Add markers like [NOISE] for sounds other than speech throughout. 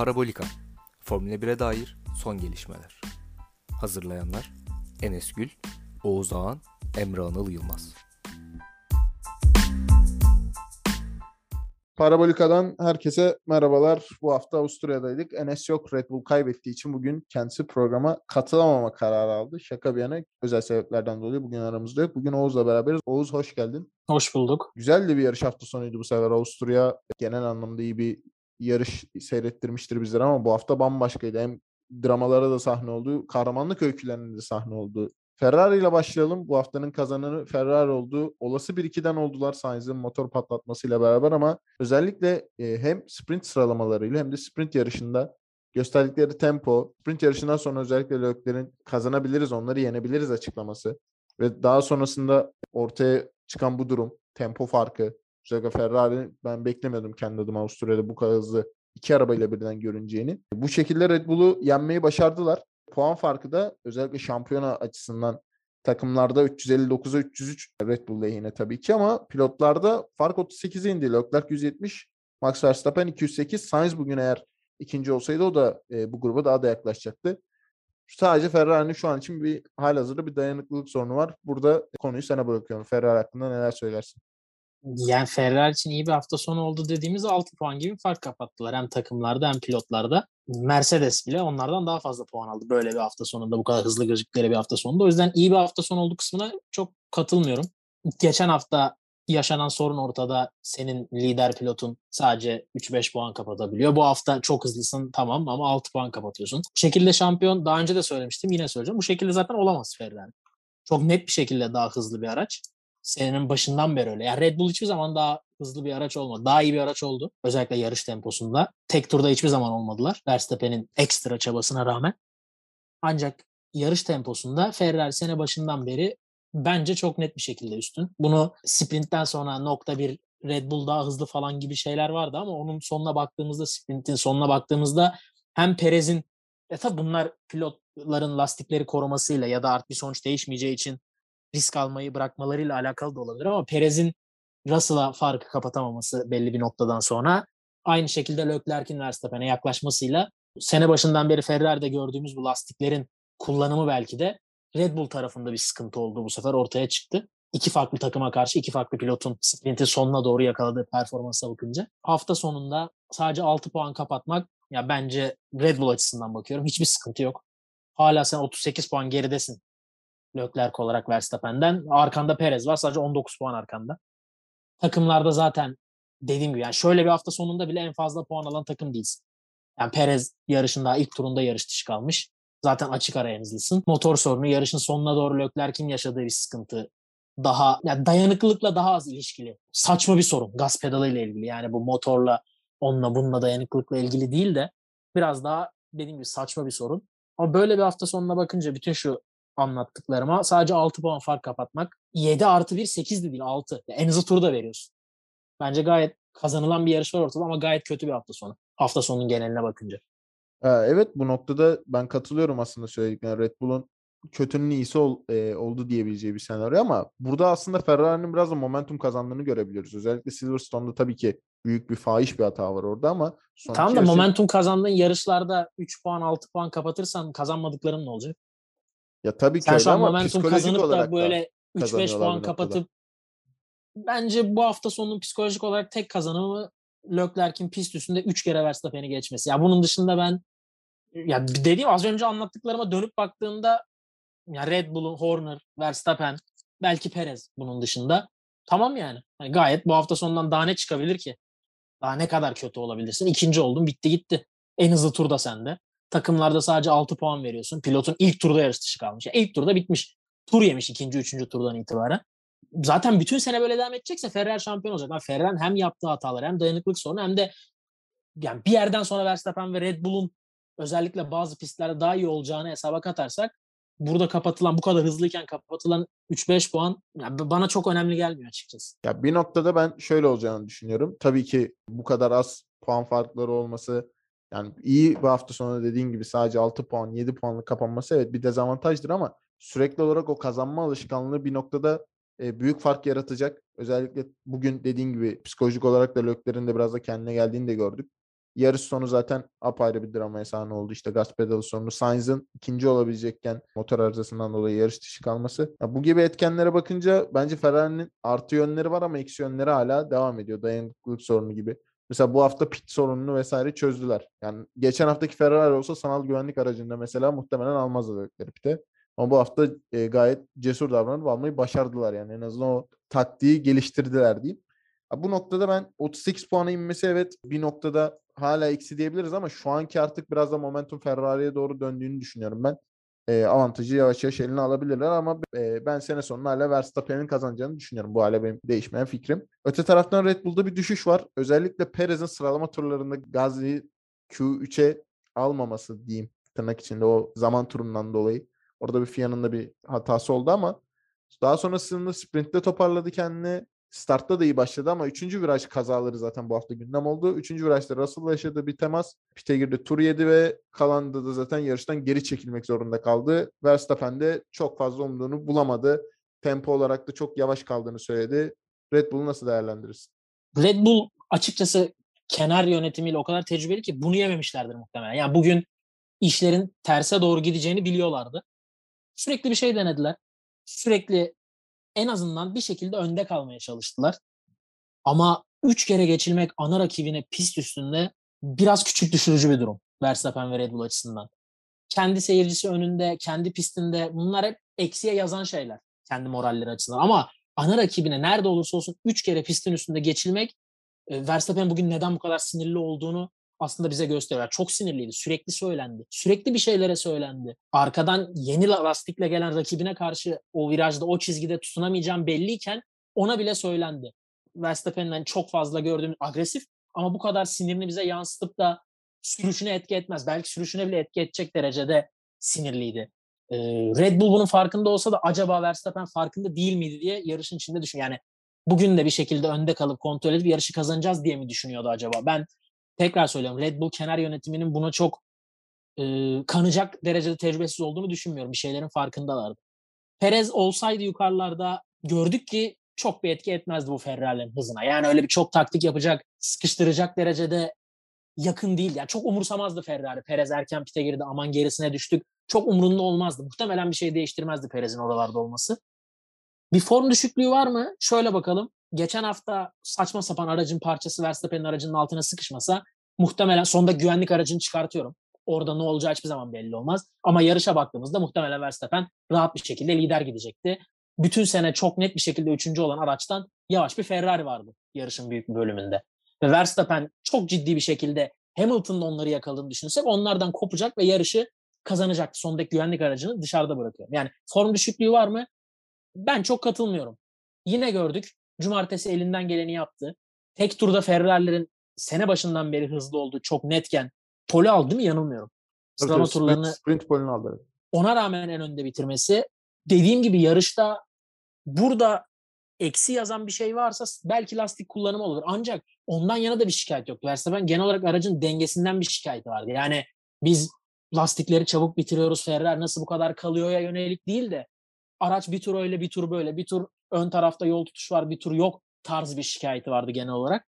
Parabolika Formula 1'e dair son gelişmeler. Hazırlayanlar Enes Gül, Oğuz Ağan, Emre Anıl Yılmaz. Parabolika'dan herkese merhabalar. Bu hafta Avusturya'daydık. Enes yok Red Bull kaybettiği için bugün kendisi programa katılamama kararı aldı. Şaka bir yana özel sebeplerden dolayı bugün aramızda yok. Bugün Oğuz'la beraberiz. Oğuz hoş geldin. Hoş bulduk. Güzel de bir yarış hafta sonuydu bu sefer. Avusturya genel anlamda iyi bir yarış seyrettirmiştir bizlere ama bu hafta bambaşkaydı. Hem dramalara da sahne oldu, kahramanlık öykülerinde de sahne oldu. Ferrari ile başlayalım. Bu haftanın kazananı Ferrari oldu. Olası bir ikiden oldular Sainz'in motor patlatmasıyla beraber ama özellikle e, hem sprint sıralamalarıyla hem de sprint yarışında gösterdikleri tempo, sprint yarışından sonra özellikle Leclerc'in kazanabiliriz, onları yenebiliriz açıklaması ve daha sonrasında ortaya çıkan bu durum, tempo farkı, özellikle Ferrari ben beklemiyordum kendi adıma Avusturya'da bu kadar hızlı iki arabayla birden görüneceğini. Bu şekilde Red Bull'u yenmeyi başardılar. Puan farkı da özellikle şampiyona açısından takımlarda 359'a 303 Red Bull lehine tabii ki ama pilotlarda fark 38'e indi. Leclerc 170, Max Verstappen 208. Sainz bugün eğer ikinci olsaydı o da e, bu gruba daha da yaklaşacaktı. Sadece Ferrari'nin şu an için bir halihazırda bir dayanıklılık sorunu var. Burada konuyu sana bırakıyorum. Ferrari hakkında neler söylersin? Yani Ferrari için iyi bir hafta sonu oldu dediğimiz 6 puan gibi fark kapattılar. Hem takımlarda hem pilotlarda. Mercedes bile onlardan daha fazla puan aldı böyle bir hafta sonunda bu kadar hızlı gözüktükleri bir hafta sonunda. O yüzden iyi bir hafta sonu olduğu kısmına çok katılmıyorum. Geçen hafta yaşanan sorun ortada. Senin lider pilotun sadece 3-5 puan kapatabiliyor. Bu hafta çok hızlısın tamam ama 6 puan kapatıyorsun. Bu şekilde şampiyon daha önce de söylemiştim yine söyleyeceğim. Bu şekilde zaten olamaz Ferrari. Çok net bir şekilde daha hızlı bir araç senenin başından beri öyle. Yani Red Bull hiçbir zaman daha hızlı bir araç olmadı. Daha iyi bir araç oldu. Özellikle yarış temposunda. Tek turda hiçbir zaman olmadılar. Verstappen'in ekstra çabasına rağmen. Ancak yarış temposunda Ferrari sene başından beri bence çok net bir şekilde üstün. Bunu sprintten sonra nokta bir Red Bull daha hızlı falan gibi şeyler vardı ama onun sonuna baktığımızda sprintin sonuna baktığımızda hem Perez'in ya tabi bunlar pilotların lastikleri korumasıyla ya da artık bir sonuç değişmeyeceği için risk almayı bırakmalarıyla alakalı da olabilir ama Perez'in Russell'a farkı kapatamaması belli bir noktadan sonra aynı şekilde Leclerc'in Verstappen'e yaklaşmasıyla sene başından beri Ferrari'de gördüğümüz bu lastiklerin kullanımı belki de Red Bull tarafında bir sıkıntı oldu bu sefer ortaya çıktı. İki farklı takıma karşı iki farklı pilotun sprintin sonuna doğru yakaladığı performansa bakınca. Hafta sonunda sadece 6 puan kapatmak ya bence Red Bull açısından bakıyorum hiçbir sıkıntı yok. Hala sen 38 puan geridesin Leclerc olarak Verstappen'den. Arkanda Perez var. Sadece 19 puan arkanda. Takımlarda zaten dediğim gibi yani şöyle bir hafta sonunda bile en fazla puan alan takım değilsin. Yani Perez yarışın daha ilk turunda yarış dışı kalmış. Zaten açık ara en. Motor sorunu yarışın sonuna doğru Leclerc'in yaşadığı bir sıkıntı. Daha yani dayanıklılıkla daha az ilişkili. Saçma bir sorun. Gaz pedalı ile ilgili. Yani bu motorla onunla bununla dayanıklılıkla ilgili değil de biraz daha dediğim gibi saçma bir sorun. Ama böyle bir hafta sonuna bakınca bütün şu anlattıklarıma sadece 6 puan fark kapatmak. 7 artı 1 8 de değil 6. Yani en hızlı turu da veriyorsun. Bence gayet kazanılan bir yarış var ortada ama gayet kötü bir hafta sonu. Hafta sonunun geneline bakınca. Evet bu noktada ben katılıyorum aslında söylediklerine. Red Bull'un kötünün iyisi ol, e, oldu diyebileceği bir senaryo ama burada aslında Ferrari'nin biraz da momentum kazandığını görebiliyoruz. Özellikle Silverstone'da tabii ki büyük bir fahiş bir hata var orada ama Tamam da yarışı... momentum kazandığın yarışlarda 3 puan 6 puan kapatırsan kazanmadıkların ne olacak? Ya tabii ki Sen öyle ama momentum kazanıp da böyle 3-5 puan kapatıp bence bu hafta sonunun psikolojik olarak tek kazanımı Leclerc'in pist üstünde 3 kere Verstappen'i geçmesi. Ya bunun dışında ben ya dediğim az önce anlattıklarıma dönüp baktığımda ya Red Bull'un Horner, Verstappen, belki Perez bunun dışında tamam yani. yani. Gayet bu hafta sonundan daha ne çıkabilir ki? Daha ne kadar kötü olabilirsin? İkinci oldun bitti gitti. En hızlı turda sende. Takımlarda sadece 6 puan veriyorsun. Pilotun ilk turda yarış dışı kalmış. Yani ilk turda bitmiş. Tur yemiş ikinci, üçüncü turdan itibaren. Zaten bütün sene böyle devam edecekse Ferrari şampiyon olacak. Yani Ferrari hem yaptığı hatalar hem dayanıklık sorunu hem de yani bir yerden sonra Verstappen ve Red Bull'un özellikle bazı pistlerde daha iyi olacağını hesaba katarsak burada kapatılan bu kadar hızlıyken kapatılan 3-5 puan yani bana çok önemli gelmiyor açıkçası. Ya bir noktada ben şöyle olacağını düşünüyorum. Tabii ki bu kadar az puan farkları olması yani iyi bir hafta sonu dediğin gibi sadece 6 puan 7 puanlık kapanması evet bir dezavantajdır ama sürekli olarak o kazanma alışkanlığı bir noktada e, büyük fark yaratacak. Özellikle bugün dediğin gibi psikolojik olarak da Lökler'in de biraz da kendine geldiğini de gördük. Yarış sonu zaten apayrı bir dramaya sahne oldu. İşte gaz pedalı sonu. Sainz'ın ikinci olabilecekken motor arızasından dolayı yarış dışı kalması. Ya bu gibi etkenlere bakınca bence Ferrari'nin artı yönleri var ama eksi yönleri hala devam ediyor. Dayanıklılık sorunu gibi. Mesela bu hafta pit sorununu vesaire çözdüler. Yani geçen haftaki Ferrari olsa sanal güvenlik aracında mesela muhtemelen almazlar pite. Ama bu hafta e, gayet cesur davranıp almayı başardılar yani. En azından o taktiği geliştirdiler diyeyim. Bu noktada ben 38 puana inmesi evet bir noktada hala eksi diyebiliriz ama şu anki artık biraz da momentum Ferrari'ye doğru döndüğünü düşünüyorum ben. E, avantajı yavaş yavaş eline alabilirler ama e, ben sene sonunda hala Verstappen'in kazanacağını düşünüyorum. Bu hala benim değişmeyen fikrim. Öte taraftan Red Bull'da bir düşüş var. Özellikle Perez'in sıralama turlarında Gazli'yi Q3'e almaması diyeyim tırnak içinde o zaman turundan dolayı. Orada bir Fia'nın da bir hatası oldu ama daha sonrasında sprintte toparladı kendini. Startta da iyi başladı ama 3. viraj kazaları zaten bu hafta gündem oldu. 3. virajda Russell yaşadığı bir temas. Pite girdi tur yedi ve kalanda da zaten yarıştan geri çekilmek zorunda kaldı. Verstappen de çok fazla umduğunu bulamadı. Tempo olarak da çok yavaş kaldığını söyledi. Red Bull'u nasıl değerlendirirsin? Red Bull açıkçası kenar yönetimiyle o kadar tecrübeli ki bunu yememişlerdir muhtemelen. Yani bugün işlerin terse doğru gideceğini biliyorlardı. Sürekli bir şey denediler. Sürekli en azından bir şekilde önde kalmaya çalıştılar. Ama üç kere geçilmek ana rakibine pist üstünde biraz küçük düşürücü bir durum Verstappen ve Red Bull açısından. Kendi seyircisi önünde, kendi pistinde bunlar hep eksiye yazan şeyler kendi moralleri açısından. Ama ana rakibine nerede olursa olsun üç kere pistin üstünde geçilmek Verstappen bugün neden bu kadar sinirli olduğunu aslında bize gösteriyor. Çok sinirliydi. Sürekli söylendi. Sürekli bir şeylere söylendi. Arkadan yeni lastikle gelen rakibine karşı o virajda o çizgide tutunamayacağım belliyken ona bile söylendi. Verstappen'den çok fazla gördüğüm agresif ama bu kadar sinirini bize yansıtıp da sürüşüne etki etmez. Belki sürüşüne bile etki edecek derecede sinirliydi. Ee, Red Bull bunun farkında olsa da acaba Verstappen farkında değil miydi diye yarışın içinde düşün. Yani bugün de bir şekilde önde kalıp kontrol edip yarışı kazanacağız diye mi düşünüyordu acaba? Ben tekrar söylüyorum Red Bull kenar yönetiminin buna çok e, kanacak derecede tecrübesiz olduğunu düşünmüyorum. Bir şeylerin farkındalardı. Perez olsaydı yukarılarda gördük ki çok bir etki etmezdi bu Ferrari'lerin hızına. Yani öyle bir çok taktik yapacak, sıkıştıracak derecede yakın değil. Yani çok umursamazdı Ferrari. Perez erken pite girdi aman gerisine düştük. Çok umurunda olmazdı. Muhtemelen bir şey değiştirmezdi Perez'in oralarda olması. Bir form düşüklüğü var mı? Şöyle bakalım geçen hafta saçma sapan aracın parçası Verstappen'in aracının altına sıkışmasa muhtemelen sonunda güvenlik aracını çıkartıyorum. Orada ne olacağı hiçbir zaman belli olmaz. Ama yarışa baktığımızda muhtemelen Verstappen rahat bir şekilde lider gidecekti. Bütün sene çok net bir şekilde üçüncü olan araçtan yavaş bir Ferrari vardı yarışın büyük bir bölümünde. Ve Verstappen çok ciddi bir şekilde Hamilton'ın onları yakaladığını düşünürsek onlardan kopacak ve yarışı kazanacaktı. Sondaki güvenlik aracını dışarıda bırakıyorum. Yani form düşüklüğü var mı? Ben çok katılmıyorum. Yine gördük. Cumartesi elinden geleni yaptı. Tek turda Ferrari'lerin sene başından beri hızlı olduğu çok netken poli aldı mı yanılmıyorum. Sıralama turlarını sprint, sprint polini aldı. Ona rağmen en önde bitirmesi dediğim gibi yarışta burada eksi yazan bir şey varsa belki lastik kullanımı olur. Ancak ondan yana da bir şikayet yok. Verstappen genel olarak aracın dengesinden bir şikayet vardı. Yani biz lastikleri çabuk bitiriyoruz. Ferrari nasıl bu kadar kalıyor ya yönelik değil de araç bir tur öyle bir tur böyle bir tur ön tarafta yol tutuş var bir tur yok tarzı bir şikayeti vardı genel olarak.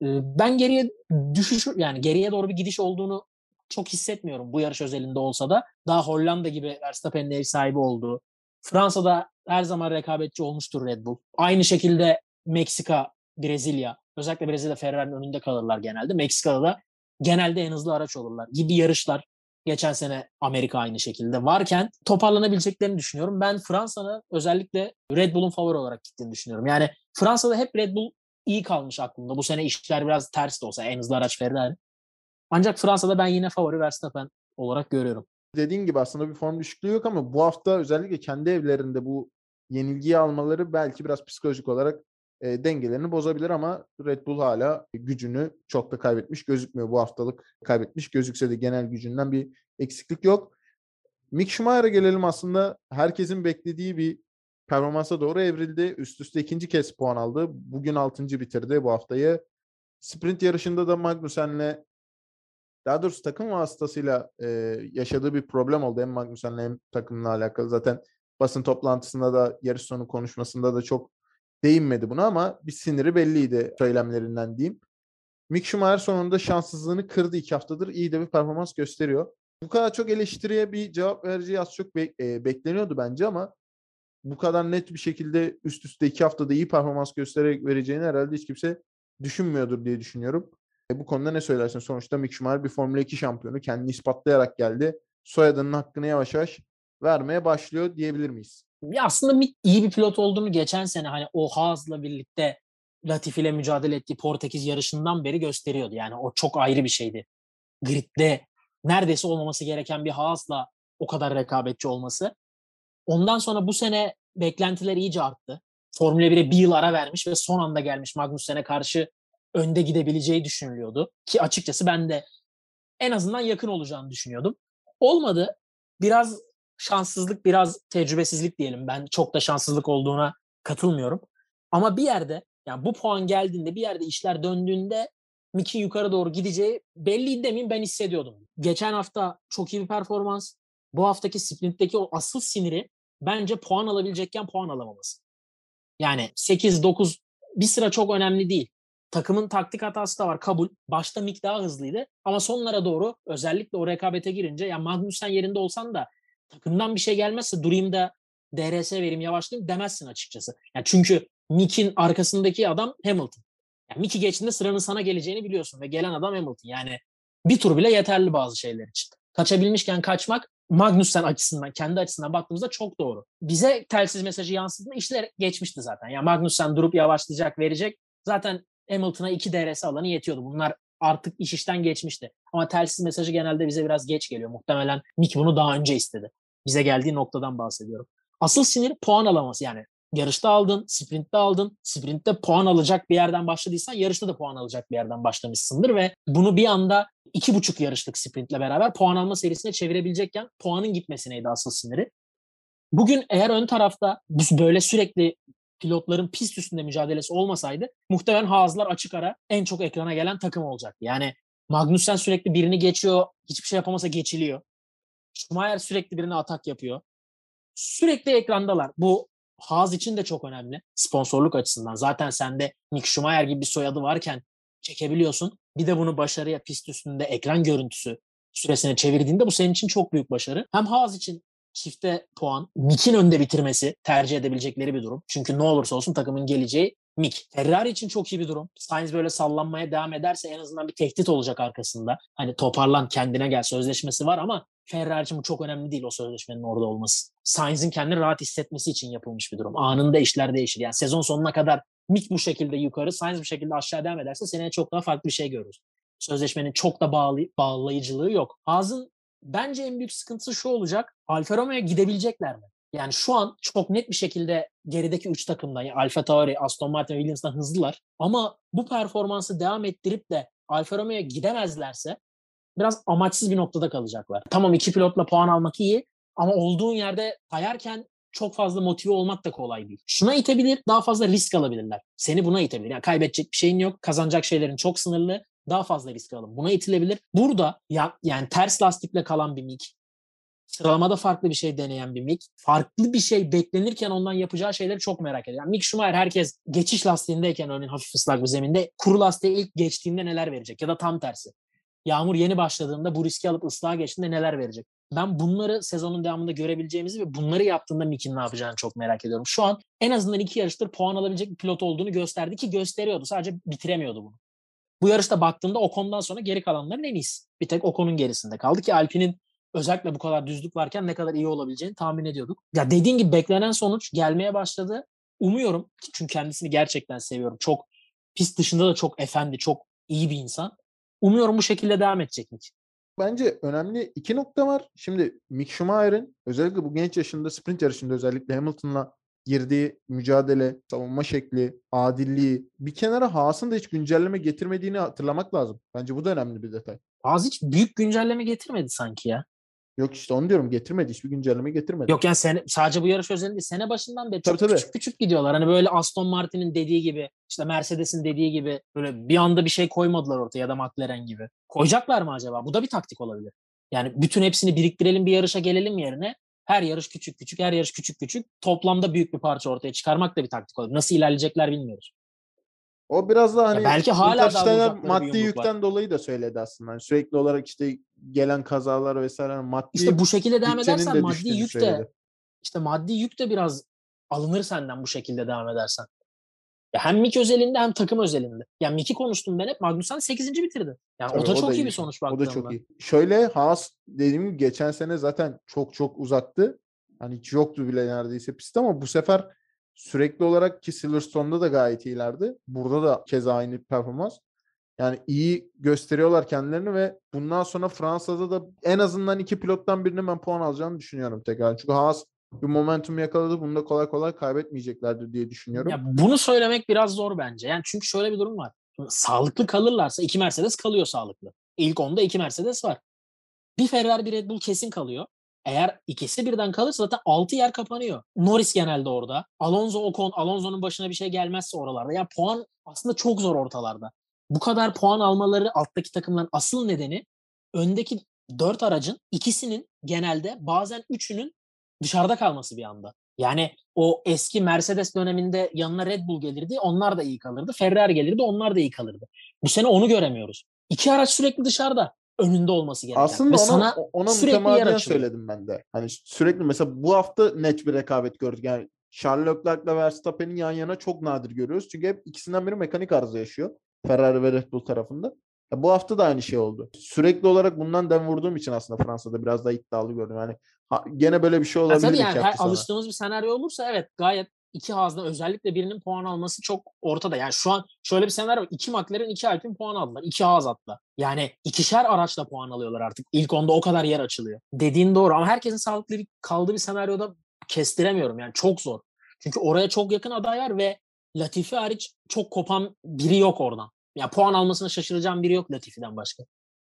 Ben geriye düşüş yani geriye doğru bir gidiş olduğunu çok hissetmiyorum bu yarış özelinde olsa da. Daha Hollanda gibi Verstappen'in ev sahibi olduğu. Fransa'da her zaman rekabetçi olmuştur Red Bull. Aynı şekilde Meksika, Brezilya. Özellikle Brezilya Ferrari'nin önünde kalırlar genelde. Meksika'da da genelde en hızlı araç olurlar gibi yarışlar Geçen sene Amerika aynı şekilde varken toparlanabileceklerini düşünüyorum. Ben Fransa'nın özellikle Red Bull'un favori olarak gittiğini düşünüyorum. Yani Fransa'da hep Red Bull iyi kalmış aklımda. Bu sene işler biraz ters de olsa en hızlı araç Ferrari. Ancak Fransa'da ben yine favori Verstappen olarak görüyorum. Dediğin gibi aslında bir form düşüklüğü yok ama bu hafta özellikle kendi evlerinde bu yenilgiyi almaları belki biraz psikolojik olarak e, dengelerini bozabilir ama Red Bull hala gücünü çok da kaybetmiş gözükmüyor. Bu haftalık kaybetmiş gözükse de genel gücünden bir eksiklik yok. Mick Schumacher'a gelelim aslında herkesin beklediği bir performansa doğru evrildi. Üst üste ikinci kez puan aldı. Bugün altıncı bitirdi bu haftayı. Sprint yarışında da Magnussen'le daha doğrusu takım vasıtasıyla e, yaşadığı bir problem oldu. Hem Magnussen'le hem takımla alakalı. Zaten basın toplantısında da yarış sonu konuşmasında da çok değinmedi buna ama bir siniri belliydi söylemlerinden diyeyim. Mick Schumacher sonunda şanssızlığını kırdı iki haftadır. iyi de bir performans gösteriyor. Bu kadar çok eleştiriye bir cevap vereceği az çok be- e, bekleniyordu bence ama bu kadar net bir şekilde üst üste iki haftada iyi performans göstererek vereceğini herhalde hiç kimse düşünmüyordur diye düşünüyorum. E, bu konuda ne söylersin? Sonuçta Mick Schumacher bir Formula 2 şampiyonu. Kendini ispatlayarak geldi. Soyadının hakkını yavaş yavaş vermeye başlıyor diyebilir miyiz? Aslında iyi bir pilot olduğunu geçen sene hani o Haas'la birlikte Latifi ile mücadele ettiği Portekiz yarışından beri gösteriyordu. Yani o çok ayrı bir şeydi. Grid'de neredeyse olmaması gereken bir Haas'la o kadar rekabetçi olması. Ondan sonra bu sene beklentiler iyice arttı. Formula 1'e bir yıl ara vermiş ve son anda gelmiş Magnussen'e karşı önde gidebileceği düşünülüyordu. Ki açıkçası ben de en azından yakın olacağını düşünüyordum. Olmadı. Biraz şanssızlık, biraz tecrübesizlik diyelim. Ben çok da şanssızlık olduğuna katılmıyorum. Ama bir yerde yani bu puan geldiğinde bir yerde işler döndüğünde Mick'in yukarı doğru gideceği belliydi demeyeyim ben hissediyordum. Geçen hafta çok iyi bir performans. Bu haftaki sprintteki o asıl siniri bence puan alabilecekken puan alamaması. Yani 8-9 bir sıra çok önemli değil. Takımın taktik hatası da var kabul. Başta Mick daha hızlıydı ama sonlara doğru özellikle o rekabete girince ya Magnussen yerinde olsan da takımdan bir şey gelmezse durayım da DRS vereyim yavaşlayayım demezsin açıkçası. Yani çünkü Mick'in arkasındaki adam Hamilton. Yani Mick'i geçtiğinde sıranın sana geleceğini biliyorsun ve gelen adam Hamilton. Yani bir tur bile yeterli bazı şeyler için. Kaçabilmişken kaçmak Magnussen açısından, kendi açısından baktığımızda çok doğru. Bize telsiz mesajı yansıttığında işler geçmişti zaten. Yani Magnussen durup yavaşlayacak, verecek. Zaten Hamilton'a iki DRS alanı yetiyordu. Bunlar artık iş işten geçmişti. Ama telsiz mesajı genelde bize biraz geç geliyor. Muhtemelen Mick bunu daha önce istedi. Bize geldiği noktadan bahsediyorum. Asıl sinir puan alaması yani. Yarışta aldın, sprintte aldın. Sprintte puan alacak bir yerden başladıysan yarışta da puan alacak bir yerden başlamışsındır ve bunu bir anda iki buçuk yarışlık sprintle beraber puan alma serisine çevirebilecekken puanın gitmesineydi asıl siniri. Bugün eğer ön tarafta böyle sürekli pilotların pist üstünde mücadelesi olmasaydı muhtemelen Haas'lar açık ara en çok ekrana gelen takım olacaktı. Yani Magnussen sürekli birini geçiyor, hiçbir şey yapamasa geçiliyor. Schumacher sürekli birine atak yapıyor. Sürekli ekrandalar. Bu Haas için de çok önemli sponsorluk açısından. Zaten sende Mick Schumacher gibi bir soyadı varken çekebiliyorsun. Bir de bunu başarıya pist üstünde ekran görüntüsü süresine çevirdiğinde bu senin için çok büyük başarı. Hem Haas için çifte puan, Mick'in önde bitirmesi tercih edebilecekleri bir durum. Çünkü ne olursa olsun takımın geleceği Mick. Ferrari için çok iyi bir durum. Sainz böyle sallanmaya devam ederse en azından bir tehdit olacak arkasında. Hani toparlan kendine gel sözleşmesi var ama Ferrari için bu çok önemli değil o sözleşmenin orada olması. Sainz'in kendini rahat hissetmesi için yapılmış bir durum. Anında işler değişir. Yani sezon sonuna kadar Mick bu şekilde yukarı, Sainz bu şekilde aşağı devam ederse seneye çok daha farklı bir şey görürüz. Sözleşmenin çok da bağlı, bağlayıcılığı yok. Haas'ın bence en büyük sıkıntısı şu olacak. Alfa Romeo'ya gidebilecekler mi? Yani şu an çok net bir şekilde gerideki üç takımdan yani Alfa Tauri, Aston Martin ve Williams'dan hızlılar. Ama bu performansı devam ettirip de Alfa Romeo'ya gidemezlerse biraz amaçsız bir noktada kalacaklar. Tamam iki pilotla puan almak iyi ama olduğun yerde kayarken çok fazla motive olmak da kolay değil. Şuna itebilir, daha fazla risk alabilirler. Seni buna itebilir. Yani kaybedecek bir şeyin yok, kazanacak şeylerin çok sınırlı. Daha fazla risk alın. Buna itilebilir. Burada ya, yani ters lastikle kalan bir Mick, sıralamada farklı bir şey deneyen bir Mick, farklı bir şey beklenirken ondan yapacağı şeyleri çok merak ediyor. Yani Mick Schumacher herkes geçiş lastiğindeyken örneğin hafif ıslak bir zeminde kuru lastiğe ilk geçtiğinde neler verecek ya da tam tersi. Yağmur yeni başladığında bu riski alıp ıslığa geçtiğinde neler verecek? Ben bunları sezonun devamında görebileceğimizi ve bunları yaptığında Mick'in ne yapacağını çok merak ediyorum. Şu an en azından iki yarıştır puan alabilecek bir pilot olduğunu gösterdi ki gösteriyordu. Sadece bitiremiyordu bunu. Bu yarışta baktığında Ocon'dan sonra geri kalanların en iyisi. Bir tek Ocon'un gerisinde kaldı ki Alpine'in özellikle bu kadar düzlük varken ne kadar iyi olabileceğini tahmin ediyorduk. Ya dediğin gibi beklenen sonuç gelmeye başladı. Umuyorum çünkü kendisini gerçekten seviyorum. Çok pist dışında da çok efendi, çok iyi bir insan. Umuyorum bu şekilde devam edecek Mick. Bence önemli iki nokta var. Şimdi Mick Schumacher'in özellikle bu genç yaşında sprint yarışında özellikle Hamilton'la girdiği mücadele, savunma şekli, adilliği bir kenara Haas'ın da hiç güncelleme getirmediğini hatırlamak lazım. Bence bu da önemli bir detay. Haas hiç büyük güncelleme getirmedi sanki ya. Yok işte onu diyorum getirmedi. Hiçbir güncelleme getirmedi. Yok yani sene, sadece bu yarış özelinde sene başından beri çok tabii, küçük tabii. küçük gidiyorlar. Hani böyle Aston Martin'in dediği gibi işte Mercedes'in dediği gibi böyle bir anda bir şey koymadılar ortaya ya da McLaren gibi. Koyacaklar mı acaba? Bu da bir taktik olabilir. Yani bütün hepsini biriktirelim bir yarışa gelelim yerine her yarış küçük küçük, her yarış küçük küçük toplamda büyük bir parça ortaya çıkarmak da bir taktik olabilir. Nasıl ilerleyecekler bilmiyoruz. O biraz da hani belki hala bir maddi yumruk var. yükten dolayı da söyledi aslında. Hani sürekli olarak işte gelen kazalar vesaire hani maddi İşte bu şekilde devam edersen de maddi yük de işte maddi yük de biraz alınır senden bu şekilde devam edersen. Ya hem Mick özelinde hem takım özelinde. Yani Mick'i konuştum ben hep. Magnussen 8. bitirdi. Yani o Tabii, da çok iyi iyi. bir sonuç O da çok iyi. Şöyle Haas dediğim gibi geçen sene zaten çok çok uzaktı. Hani hiç yoktu bile neredeyse pist ama bu sefer sürekli olarak ki Silverstone'da da gayet iyilerdi. Burada da keza aynı performans. Yani iyi gösteriyorlar kendilerini ve bundan sonra Fransa'da da en azından iki pilottan birinin ben puan alacağını düşünüyorum tekrar. Çünkü Haas bir momentum yakaladı. Bunu da kolay kolay kaybetmeyeceklerdir diye düşünüyorum. Ya bunu söylemek biraz zor bence. Yani çünkü şöyle bir durum var. Sağlıklı kalırlarsa iki Mercedes kalıyor sağlıklı. İlk onda iki Mercedes var. Bir Ferrari bir Red Bull kesin kalıyor. Eğer ikisi birden kalırsa zaten 6 yer kapanıyor. Norris genelde orada. Alonso Ocon, Alonso'nun başına bir şey gelmezse oralarda. Ya puan aslında çok zor ortalarda. Bu kadar puan almaları alttaki takımların asıl nedeni öndeki 4 aracın ikisinin genelde bazen üçünün dışarıda kalması bir anda. Yani o eski Mercedes döneminde yanına Red Bull gelirdi. Onlar da iyi kalırdı. Ferrari gelirdi. Onlar da iyi kalırdı. Bu sene onu göremiyoruz. İki araç sürekli dışarıda. Önünde olması gereken. Aslında Ve ona, sana ona mütemadiyen söyledim ben de. Hani sürekli mesela bu hafta net bir rekabet gördük. Yani Charles Leclerc'le Verstappen'i yan yana çok nadir görüyoruz. Çünkü hep ikisinden biri mekanik arıza yaşıyor. Ferrari ve Red Bull tarafında. Ya bu hafta da aynı şey oldu. Sürekli olarak bundan dem vurduğum için aslında Fransa'da biraz daha iddialı gördüm. Yani ha- gene böyle bir şey Ya olabilir tabii iki yani her alıştığımız bir senaryo olursa evet gayet iki hazda özellikle birinin puan alması çok ortada. Yani şu an şöyle bir senaryo var. İki McLaren, iki Alpine puan aldılar. İki haz atla. Yani ikişer araçla puan alıyorlar artık. İlk onda o kadar yer açılıyor. Dediğin doğru ama herkesin sağlıklı bir- kaldığı bir senaryoda kestiremiyorum. Yani çok zor. Çünkü oraya çok yakın aday var ve Latifi hariç çok kopan biri yok oradan. Ya puan almasına şaşıracağım biri yok Latifi'den başka.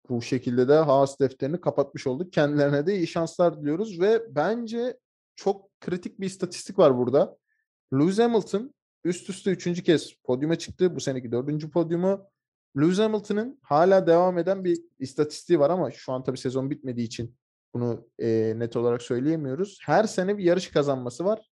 bu şekilde de Haas defterini kapatmış olduk. Kendilerine de iyi şanslar diliyoruz ve bence çok kritik bir istatistik var burada. Lewis Hamilton üst üste üçüncü kez podyuma çıktı. Bu seneki dördüncü podyumu. Lewis Hamilton'ın hala devam eden bir istatistiği var ama şu an tabii sezon bitmediği için bunu e, net olarak söyleyemiyoruz. Her sene bir yarış kazanması var.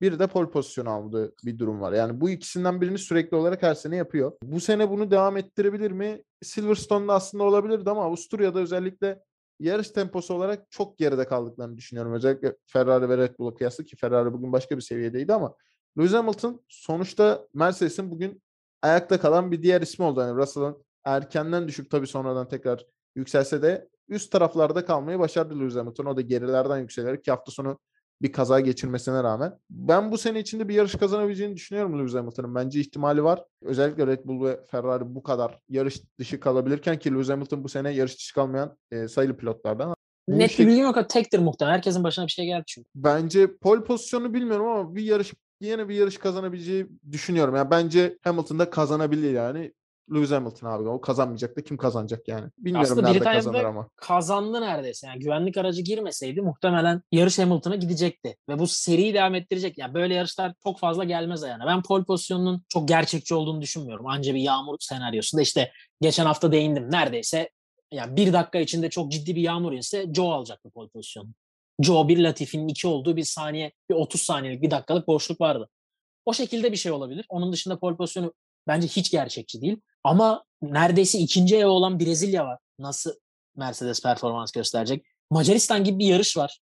Bir de pole pozisyonu aldığı bir durum var. Yani bu ikisinden birini sürekli olarak her sene yapıyor. Bu sene bunu devam ettirebilir mi? Silverstone'da aslında olabilirdi ama Avusturya'da özellikle yarış temposu olarak çok geride kaldıklarını düşünüyorum. Özellikle Ferrari ve Red Bull'a kıyasla ki Ferrari bugün başka bir seviyedeydi ama Lewis Hamilton sonuçta Mercedes'in bugün ayakta kalan bir diğer ismi oldu. Yani Russell'ın erkenden düşüp tabii sonradan tekrar yükselse de üst taraflarda kalmayı başardı Lewis Hamilton. O da gerilerden yükselerek ki hafta sonu bir kaza geçirmesine rağmen. Ben bu sene içinde bir yarış kazanabileceğini düşünüyorum Lewis Hamilton'ın. Bence ihtimali var. Özellikle Red Bull ve Ferrari bu kadar yarış dışı kalabilirken ki Lewis Hamilton bu sene yarış dışı kalmayan e, sayılı pilotlardan. Bu Net bir bilgim yok. Tektir muhtemelen. Herkesin başına bir şey geldi çünkü. Bence pole pozisyonu bilmiyorum ama bir yarış yine bir yarış kazanabileceği düşünüyorum. Yani bence Hamilton da kazanabilir yani. Lewis Hamilton abi o kazanmayacak da kim kazanacak yani. Bilmiyorum Aslında nerede Britanya'da kazanır ama. kazandı neredeyse. Yani güvenlik aracı girmeseydi muhtemelen yarış Hamilton'a gidecekti. Ve bu seriyi devam ettirecek. Yani böyle yarışlar çok fazla gelmez ayağına. Ben pole pozisyonunun çok gerçekçi olduğunu düşünmüyorum. Anca bir yağmur senaryosunda işte geçen hafta değindim. Neredeyse yani bir dakika içinde çok ciddi bir yağmur inse Joe alacaktı pole pozisyonu. Joe bir Latifi'nin iki olduğu bir saniye, bir 30 saniyelik bir dakikalık boşluk vardı. O şekilde bir şey olabilir. Onun dışında pole pozisyonu bence hiç gerçekçi değil. Ama neredeyse ikinci ev olan Brezilya var. Nasıl Mercedes performans gösterecek? Macaristan gibi bir yarış var.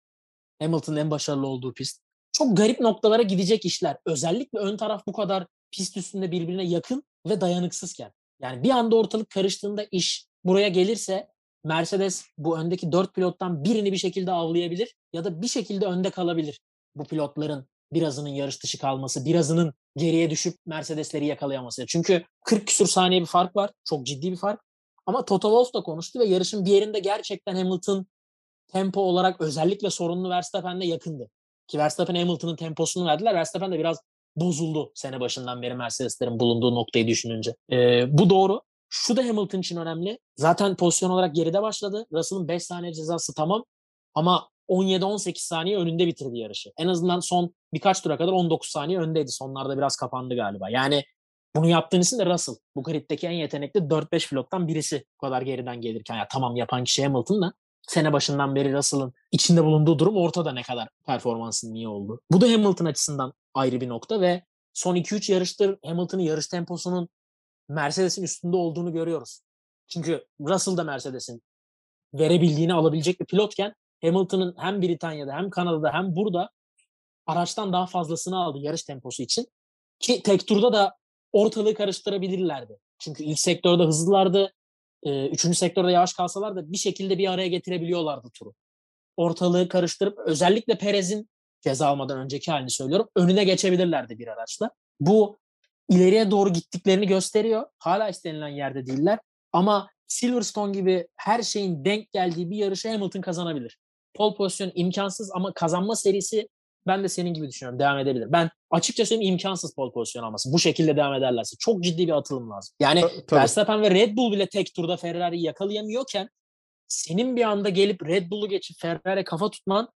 Hamilton'ın en başarılı olduğu pist. Çok garip noktalara gidecek işler. Özellikle ön taraf bu kadar pist üstünde birbirine yakın ve dayanıksızken. Yani bir anda ortalık karıştığında iş buraya gelirse Mercedes bu öndeki dört pilottan birini bir şekilde avlayabilir ya da bir şekilde önde kalabilir. Bu pilotların birazının yarış dışı kalması, birazının geriye düşüp Mercedesleri yakalayaması. Çünkü 40 küsur saniye bir fark var. Çok ciddi bir fark. Ama Toto Wolff da konuştu ve yarışın bir yerinde gerçekten Hamilton tempo olarak özellikle sorunlu Verstappen'le yakındı. Ki Verstappen Hamilton'ın temposunu verdiler. Verstappen de biraz bozuldu sene başından beri Mercedeslerin bulunduğu noktayı düşününce. Ee, bu doğru. Şu da Hamilton için önemli. Zaten pozisyon olarak geride başladı. Russell'ın 5 saniye cezası tamam. Ama 17-18 saniye önünde bitirdi yarışı. En azından son birkaç tura kadar 19 saniye öndeydi. Sonlarda biraz kapandı galiba. Yani bunu yaptığın isim de Russell. Bu griddeki en yetenekli 4-5 pilottan birisi bu kadar geriden gelirken. Ya tamam yapan kişi Hamilton da sene başından beri Russell'ın içinde bulunduğu durum ortada ne kadar performansının iyi oldu. Bu da Hamilton açısından ayrı bir nokta ve son 2-3 yarıştır Hamilton'ın yarış temposunun Mercedes'in üstünde olduğunu görüyoruz. Çünkü Russell da Mercedes'in verebildiğini alabilecek bir pilotken Hamilton'ın hem Britanya'da hem Kanada'da hem burada araçtan daha fazlasını aldı yarış temposu için. Ki tek turda da ortalığı karıştırabilirlerdi. Çünkü ilk sektörde hızlılardı. Üçüncü sektörde yavaş kalsalar da bir şekilde bir araya getirebiliyorlardı turu. Ortalığı karıştırıp özellikle Perez'in ceza almadan önceki halini söylüyorum. Önüne geçebilirlerdi bir araçla. Bu ileriye doğru gittiklerini gösteriyor. Hala istenilen yerde değiller. Ama Silverstone gibi her şeyin denk geldiği bir yarışı Hamilton kazanabilir. Pole pozisyon imkansız ama kazanma serisi ben de senin gibi düşünüyorum. Devam edebilir. Ben açıkça söyleyeyim imkansız pole pozisyon alması. Bu şekilde devam ederlerse. Çok ciddi bir atılım lazım. Yani Tabii. Verstappen ve Red Bull bile tek turda Ferrari'yi yakalayamıyorken senin bir anda gelip Red Bull'u geçip Ferrari'ye kafa tutman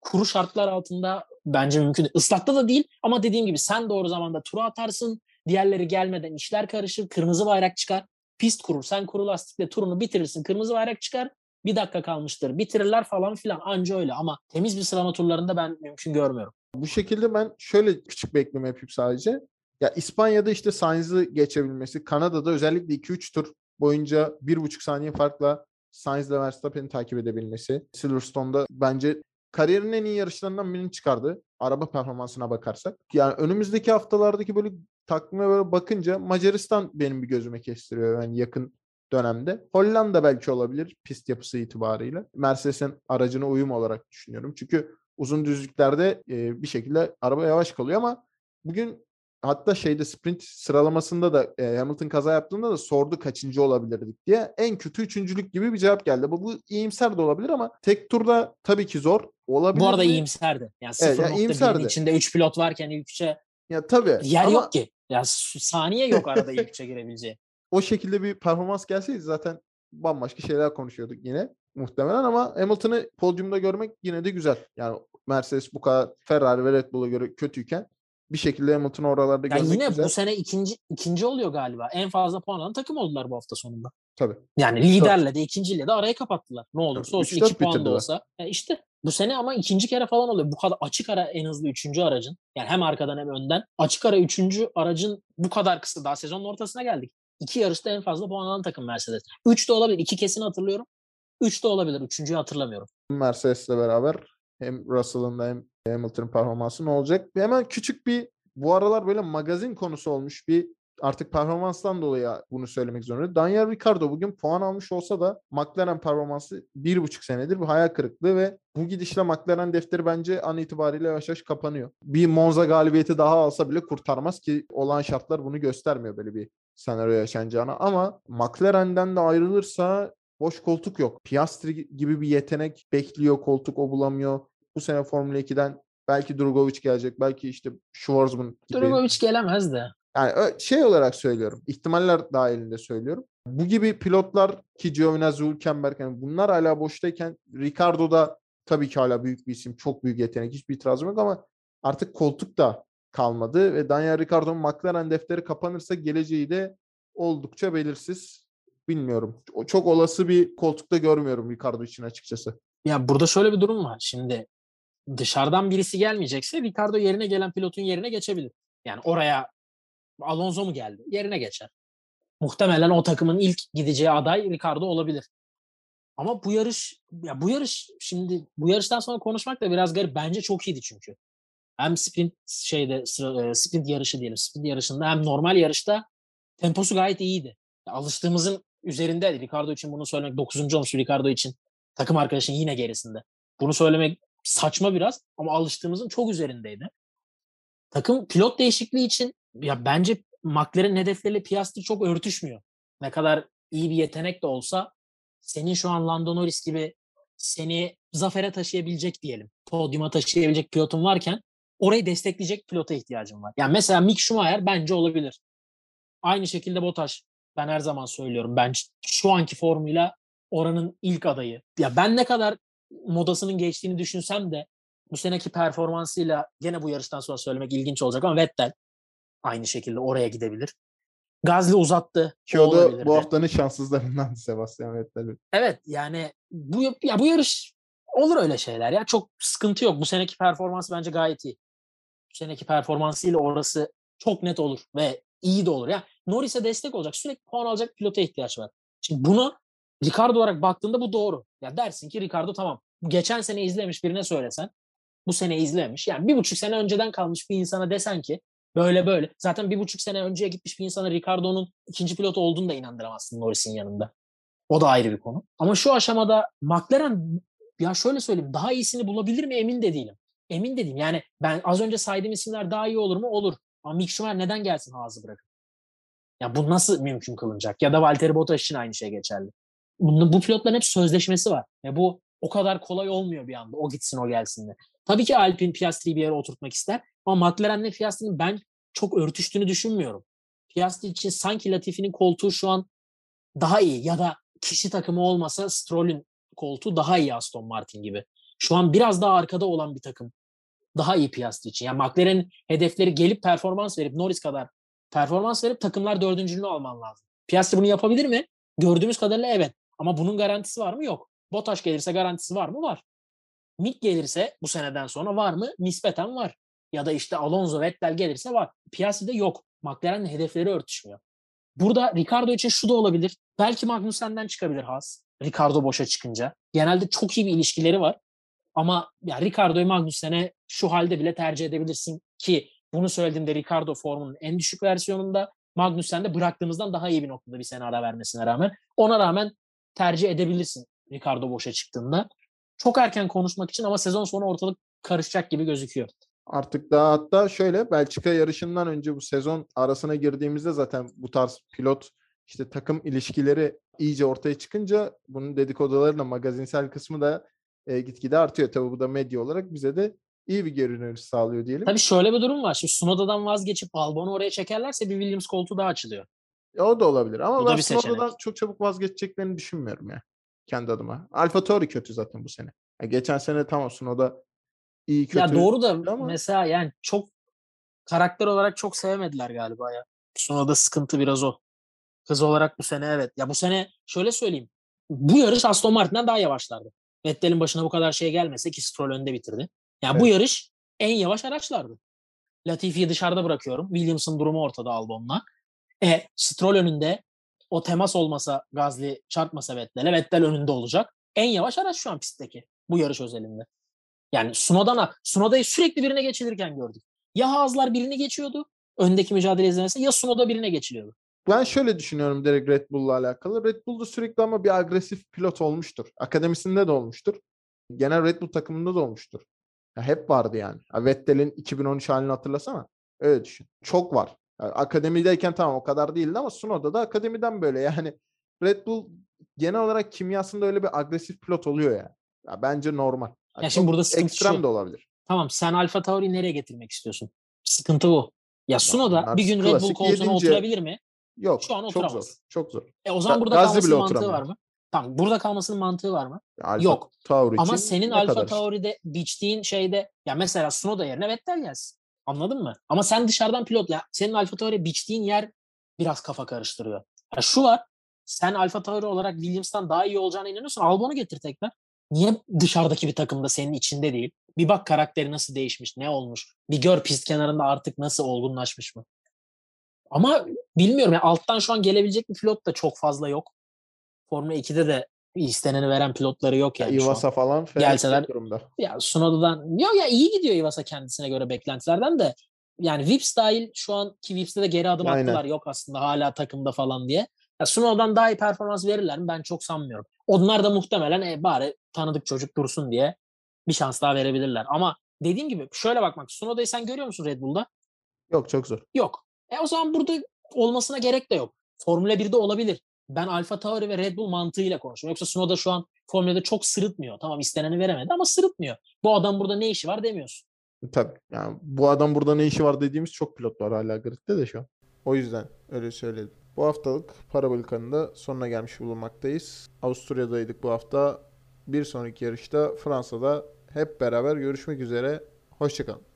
kuru şartlar altında bence mümkün değil. Islakta da değil ama dediğim gibi sen doğru zamanda tura atarsın. Diğerleri gelmeden işler karışır. Kırmızı bayrak çıkar. Pist kurur. Sen kuru lastikle turunu bitirirsin. Kırmızı bayrak çıkar. Bir dakika kalmıştır. Bitirirler falan filan. Anca öyle ama temiz bir sıralama turlarında ben mümkün görmüyorum. Bu şekilde ben şöyle küçük bir ekleme yapayım sadece. Ya İspanya'da işte Sainz'ı geçebilmesi, Kanada'da özellikle 2-3 tur boyunca 1,5 saniye farkla Sainz ile Verstappen'i takip edebilmesi. Silverstone'da bence kariyerinin en iyi yarışlarından birini çıkardı. Araba performansına bakarsak. Yani önümüzdeki haftalardaki böyle takvime böyle bakınca Macaristan benim bir gözüme kestiriyor yani yakın dönemde. Hollanda belki olabilir pist yapısı itibarıyla. Mercedes'in aracına uyum olarak düşünüyorum. Çünkü uzun düzlüklerde e, bir şekilde araba yavaş kalıyor ama bugün hatta şeyde sprint sıralamasında da e, Hamilton kaza yaptığında da sordu kaçıncı olabilirdik diye. En kötü üçüncülük gibi bir cevap geldi. Bu, bu iyimser de olabilir ama tek turda tabii ki zor. Olabilir Bu arada mi? iyimserdi. Yani Evet, yani 0.1'in iyimserdi. içinde 3 pilot varken ilk 3'e Ya tabii. yer ama yok ki. Ya saniye yok arada ilk 3'e girebileceği. O şekilde bir performans gelseydi zaten bambaşka şeyler konuşuyorduk yine muhtemelen ama Hamilton'ı podyumda görmek yine de güzel. Yani Mercedes bu kadar Ferrari ve Red Bull'a göre kötüyken bir şekilde Hamilton'ı oralarda Ya görmek yine güzel. bu sene ikinci ikinci oluyor galiba. En fazla puan alan takım oldular bu hafta sonunda. Tabii. Yani liderle de ikinciyle de arayı kapattılar. Ne olursa Tabii, olsun 3-4 iki puan da olsa. Ya işte bu sene ama ikinci kere falan oluyor. Bu kadar açık ara en hızlı üçüncü aracın. Yani hem arkadan hem önden. Açık ara üçüncü aracın bu kadar kısa. Daha sezonun ortasına geldik. İki yarışta en fazla puan alan takım Mercedes. Üç de olabilir. İki kesin hatırlıyorum. Üç de olabilir. Üçüncüyü hatırlamıyorum. Mercedes'le beraber hem Russell'ın da hem Hamilton'ın performansı ne olacak? Hemen küçük bir bu aralar böyle magazin konusu olmuş bir artık performanstan dolayı bunu söylemek zorunda. Daniel Ricciardo bugün puan almış olsa da McLaren performansı bir buçuk senedir bir hayal kırıklığı ve bu gidişle McLaren defteri bence an itibariyle yavaş yavaş kapanıyor. Bir Monza galibiyeti daha alsa bile kurtarmaz ki olan şartlar bunu göstermiyor böyle bir senaryo yaşanacağına. Ama McLaren'den de ayrılırsa boş koltuk yok. Piastri gibi bir yetenek bekliyor koltuk o bulamıyor. Bu sene Formula 2'den belki Drugovic gelecek. Belki işte Schwarzman gibi. Drogovic gelemez de. Yani şey olarak söylüyorum. ihtimaller dahilinde söylüyorum. Bu gibi pilotlar ki Giovinazzi, Hülkenberg yani bunlar hala boştayken Ricardo da tabii ki hala büyük bir isim. Çok büyük yetenek. Hiçbir itirazım yok ama artık koltuk da kalmadı ve Daniel Ricciardo'nun McLaren defteri kapanırsa geleceği de oldukça belirsiz. Bilmiyorum. Çok olası bir koltukta görmüyorum Ricardo için açıkçası. Ya burada şöyle bir durum var. Şimdi dışarıdan birisi gelmeyecekse Ricardo yerine gelen pilotun yerine geçebilir. Yani oraya Alonso mu geldi? Yerine geçer. Muhtemelen o takımın ilk gideceği aday Ricardo olabilir. Ama bu yarış ya bu yarış şimdi bu yarıştan sonra konuşmak da biraz garip. Bence çok iyiydi çünkü. Hem sprint şeyde sprint yarışı diyelim. Sprint yarışında hem normal yarışta temposu gayet iyiydi. Alıştığımızın üzerinde Ricardo için bunu söylemek 9. olmuş Ricardo için takım arkadaşın yine gerisinde. Bunu söylemek saçma biraz ama alıştığımızın çok üzerindeydi. Takım pilot değişikliği için ya bence McLaren hedefleriyle Piastri çok örtüşmüyor. Ne kadar iyi bir yetenek de olsa senin şu an Lando Norris gibi seni zafere taşıyabilecek diyelim. Podyuma taşıyabilecek pilotun varken orayı destekleyecek pilota ihtiyacın var. Yani mesela Mick Schumacher bence olabilir. Aynı şekilde Bottas. Ben her zaman söylüyorum. Ben şu anki formuyla oranın ilk adayı. Ya ben ne kadar modasının geçtiğini düşünsem de bu seneki performansıyla gene bu yarıştan sonra söylemek ilginç olacak ama Vettel aynı şekilde oraya gidebilir. Gazli uzattı. Ki o da bu haftanın şanssızlarından [LAUGHS] Sebastian Vettel. Evet yani bu ya bu yarış olur öyle şeyler ya. Çok sıkıntı yok. Bu seneki performansı bence gayet iyi. Seneki performansıyla orası çok net olur ve iyi de olur. Ya Norris'e destek olacak, sürekli puan alacak pilota ihtiyaç var. Şimdi bunu Ricardo olarak baktığında bu doğru. Ya dersin ki Ricardo tamam. Geçen sene izlemiş birine söylesen bu sene izlemiş. Yani bir buçuk sene önceden kalmış bir insana desen ki böyle böyle. Zaten bir buçuk sene önceye gitmiş bir insana Ricardo'nun ikinci pilot olduğunu da inandıramazsın Norris'in yanında. O da ayrı bir konu. Ama şu aşamada McLaren ya şöyle söyleyeyim daha iyisini bulabilir mi emin de değilim. Emin dedim. Yani ben az önce saydığım isimler daha iyi olur mu? Olur. Ama Mick Schumacher neden gelsin Haas'ı bırakıp? Ya bu nasıl mümkün kılınacak? Ya da Valtteri Bottas için aynı şey geçerli. Bunun, bu pilotların hep sözleşmesi var. Ve bu o kadar kolay olmuyor bir anda. O gitsin o gelsin de. Tabii ki Alpine Piastri'yi bir yere oturtmak ister. Ama McLaren'le Piastri'nin ben çok örtüştüğünü düşünmüyorum. Piastri için sanki Latifi'nin koltuğu şu an daha iyi ya da kişi takımı olmasa Stroll'ün koltuğu daha iyi Aston Martin gibi. Şu an biraz daha arkada olan bir takım. Daha iyi Piastri için. Yani McLaren'in hedefleri gelip performans verip Norris kadar performans verip takımlar dördüncülüğünü alman lazım. Piastri bunu yapabilir mi? Gördüğümüz kadarıyla evet. Ama bunun garantisi var mı? Yok. Bottas gelirse garantisi var mı? Var. Mick gelirse bu seneden sonra var mı? Nispeten var. Ya da işte Alonso, Vettel gelirse var. Piastri'de yok. McLaren'in hedefleri örtüşmüyor. Burada Ricardo için şu da olabilir. Belki Magnussen'den çıkabilir Haas. Ricardo boşa çıkınca. Genelde çok iyi bir ilişkileri var. Ama ya Ricardo'yu Magnussen'e şu halde bile tercih edebilirsin ki bunu söylediğimde Ricardo formunun en düşük versiyonunda Magnussen de bıraktığımızdan daha iyi bir noktada bir sene ara vermesine rağmen. Ona rağmen tercih edebilirsin Ricardo boşa çıktığında. Çok erken konuşmak için ama sezon sonu ortalık karışacak gibi gözüküyor. Artık daha hatta şöyle Belçika yarışından önce bu sezon arasına girdiğimizde zaten bu tarz pilot işte takım ilişkileri iyice ortaya çıkınca bunun dedikoduları magazinsel kısmı da e, gitgide artıyor. Tabii bu da medya olarak bize de iyi bir dönüş sağlıyor diyelim. Tabii şöyle bir durum var. Şimdi Sunoda'dan vazgeçip Albon'u oraya çekerlerse bir Williams koltuğu daha açılıyor. E, o da olabilir ama Bu ben. Sunoda'dan çok çabuk vazgeçeceklerini düşünmüyorum ya. Kendi adıma. Alfa Tauri kötü zaten bu sene. Ya geçen sene tamam Sunoda iyi kötü. Ya doğru da ama- mesela yani çok karakter olarak çok sevmediler galiba ya. Sunoda'da sıkıntı biraz o. Hız olarak bu sene evet. Ya bu sene şöyle söyleyeyim. Bu yarış Aston Martin'den daha yavaşlardı. Vettel'in başına bu kadar şey gelmese ki Stroll önde bitirdi. Yani bu Evet. yarış en yavaş araçlardı. Latifi'yi dışarıda bırakıyorum. Williams'ın durumu ortada Albon'la. E, Stroll önünde o temas olmasa Gazli çarpmasa Vettel'e Vettel önünde olacak. En yavaş araç şu an pistteki. Bu yarış özelinde. Yani Sunoda'na, Sunoda'yı sürekli birine geçilirken gördük. Ya Haas'lar birini geçiyordu öndeki mücadele izlemesi ya Sunoda birine geçiliyordu. Ben şöyle düşünüyorum direkt Red Bull'la alakalı. Red Bull'da sürekli ama bir agresif pilot olmuştur. Akademisinde de olmuştur. Genel Red Bull takımında da olmuştur. Ya hep vardı yani. Ya Vettel'in 2013 halini hatırlasana. Öyle düşün. Çok var. Ya akademideyken tamam o kadar değildi ama Sunoda da akademiden böyle. [LAUGHS] Yani Red Bull genel olarak kimyasında öyle bir agresif pilot oluyor yani. Ya bence normal. Ya Ya şimdi burada sıkıntı ekstrem şu. de olabilir. Tamam sen Alfa Tauri'yi nereye getirmek istiyorsun? Sıkıntı bu. Ya Sunoda bir gün Red Bull koltuğuna yedinci- oturabilir mi? Yok. Şu an çok zor. oturamaz. Çok zor. E o zaman burada Gazli kalmasının mantığı var mı? Tamam burada kalmasının mantığı var mı? Alfa Yok. Tauri Ama senin Alfa kadar. Tauri'de biçtiğin şeyde ya mesela Sunoda yerine Vettel gelsin. Anladın mı? Ama sen dışarıdan pilot ya senin Alfa Tauri biçtiğin yer biraz kafa karıştırıyor. Ya şu var. Sen Alfa Tauri olarak Williams'tan daha iyi olacağına inanıyorsun. Albon'u getir tekrar. Niye dışarıdaki bir takımda senin içinde değil? Bir bak karakteri nasıl değişmiş, ne olmuş? Bir gör pist kenarında artık nasıl olgunlaşmış mı? Ama bilmiyorum ya alttan şu an gelebilecek bir pilot da çok fazla yok. Formula 2'de de isteneni veren pilotları yok yani. Iwasa falan Gelseler- durumda. Ya Sunoda'dan yok ya iyi gidiyor Ivasa kendisine göre beklentilerden de yani Vips dahil şu an ki Vips'te de geri adım Aynen. attılar yok aslında hala takımda falan diye. Ya Sunoda'dan daha iyi performans verirler mi? Ben çok sanmıyorum. Onlar da muhtemelen e, bari tanıdık çocuk dursun diye bir şans daha verebilirler. Ama dediğim gibi şöyle bakmak. Sunoda'yı sen görüyor musun Red Bull'da? Yok çok zor. Yok. E o zaman burada olmasına gerek de yok. Formula 1'de olabilir. Ben Alfa Tauri ve Red Bull mantığıyla konuşuyorum. Yoksa Sunoda şu an Formula'da çok sırıtmıyor. Tamam isteneni veremedi ama sırıtmıyor. Bu adam burada ne işi var demiyorsun. Tabii. Yani bu adam burada ne işi var dediğimiz çok pilot var hala gridde de şu an. O yüzden öyle söyledim. Bu haftalık Parabolika'nın da sonuna gelmiş bulunmaktayız. Avusturya'daydık bu hafta. Bir sonraki yarışta Fransa'da hep beraber görüşmek üzere. Hoşçakalın.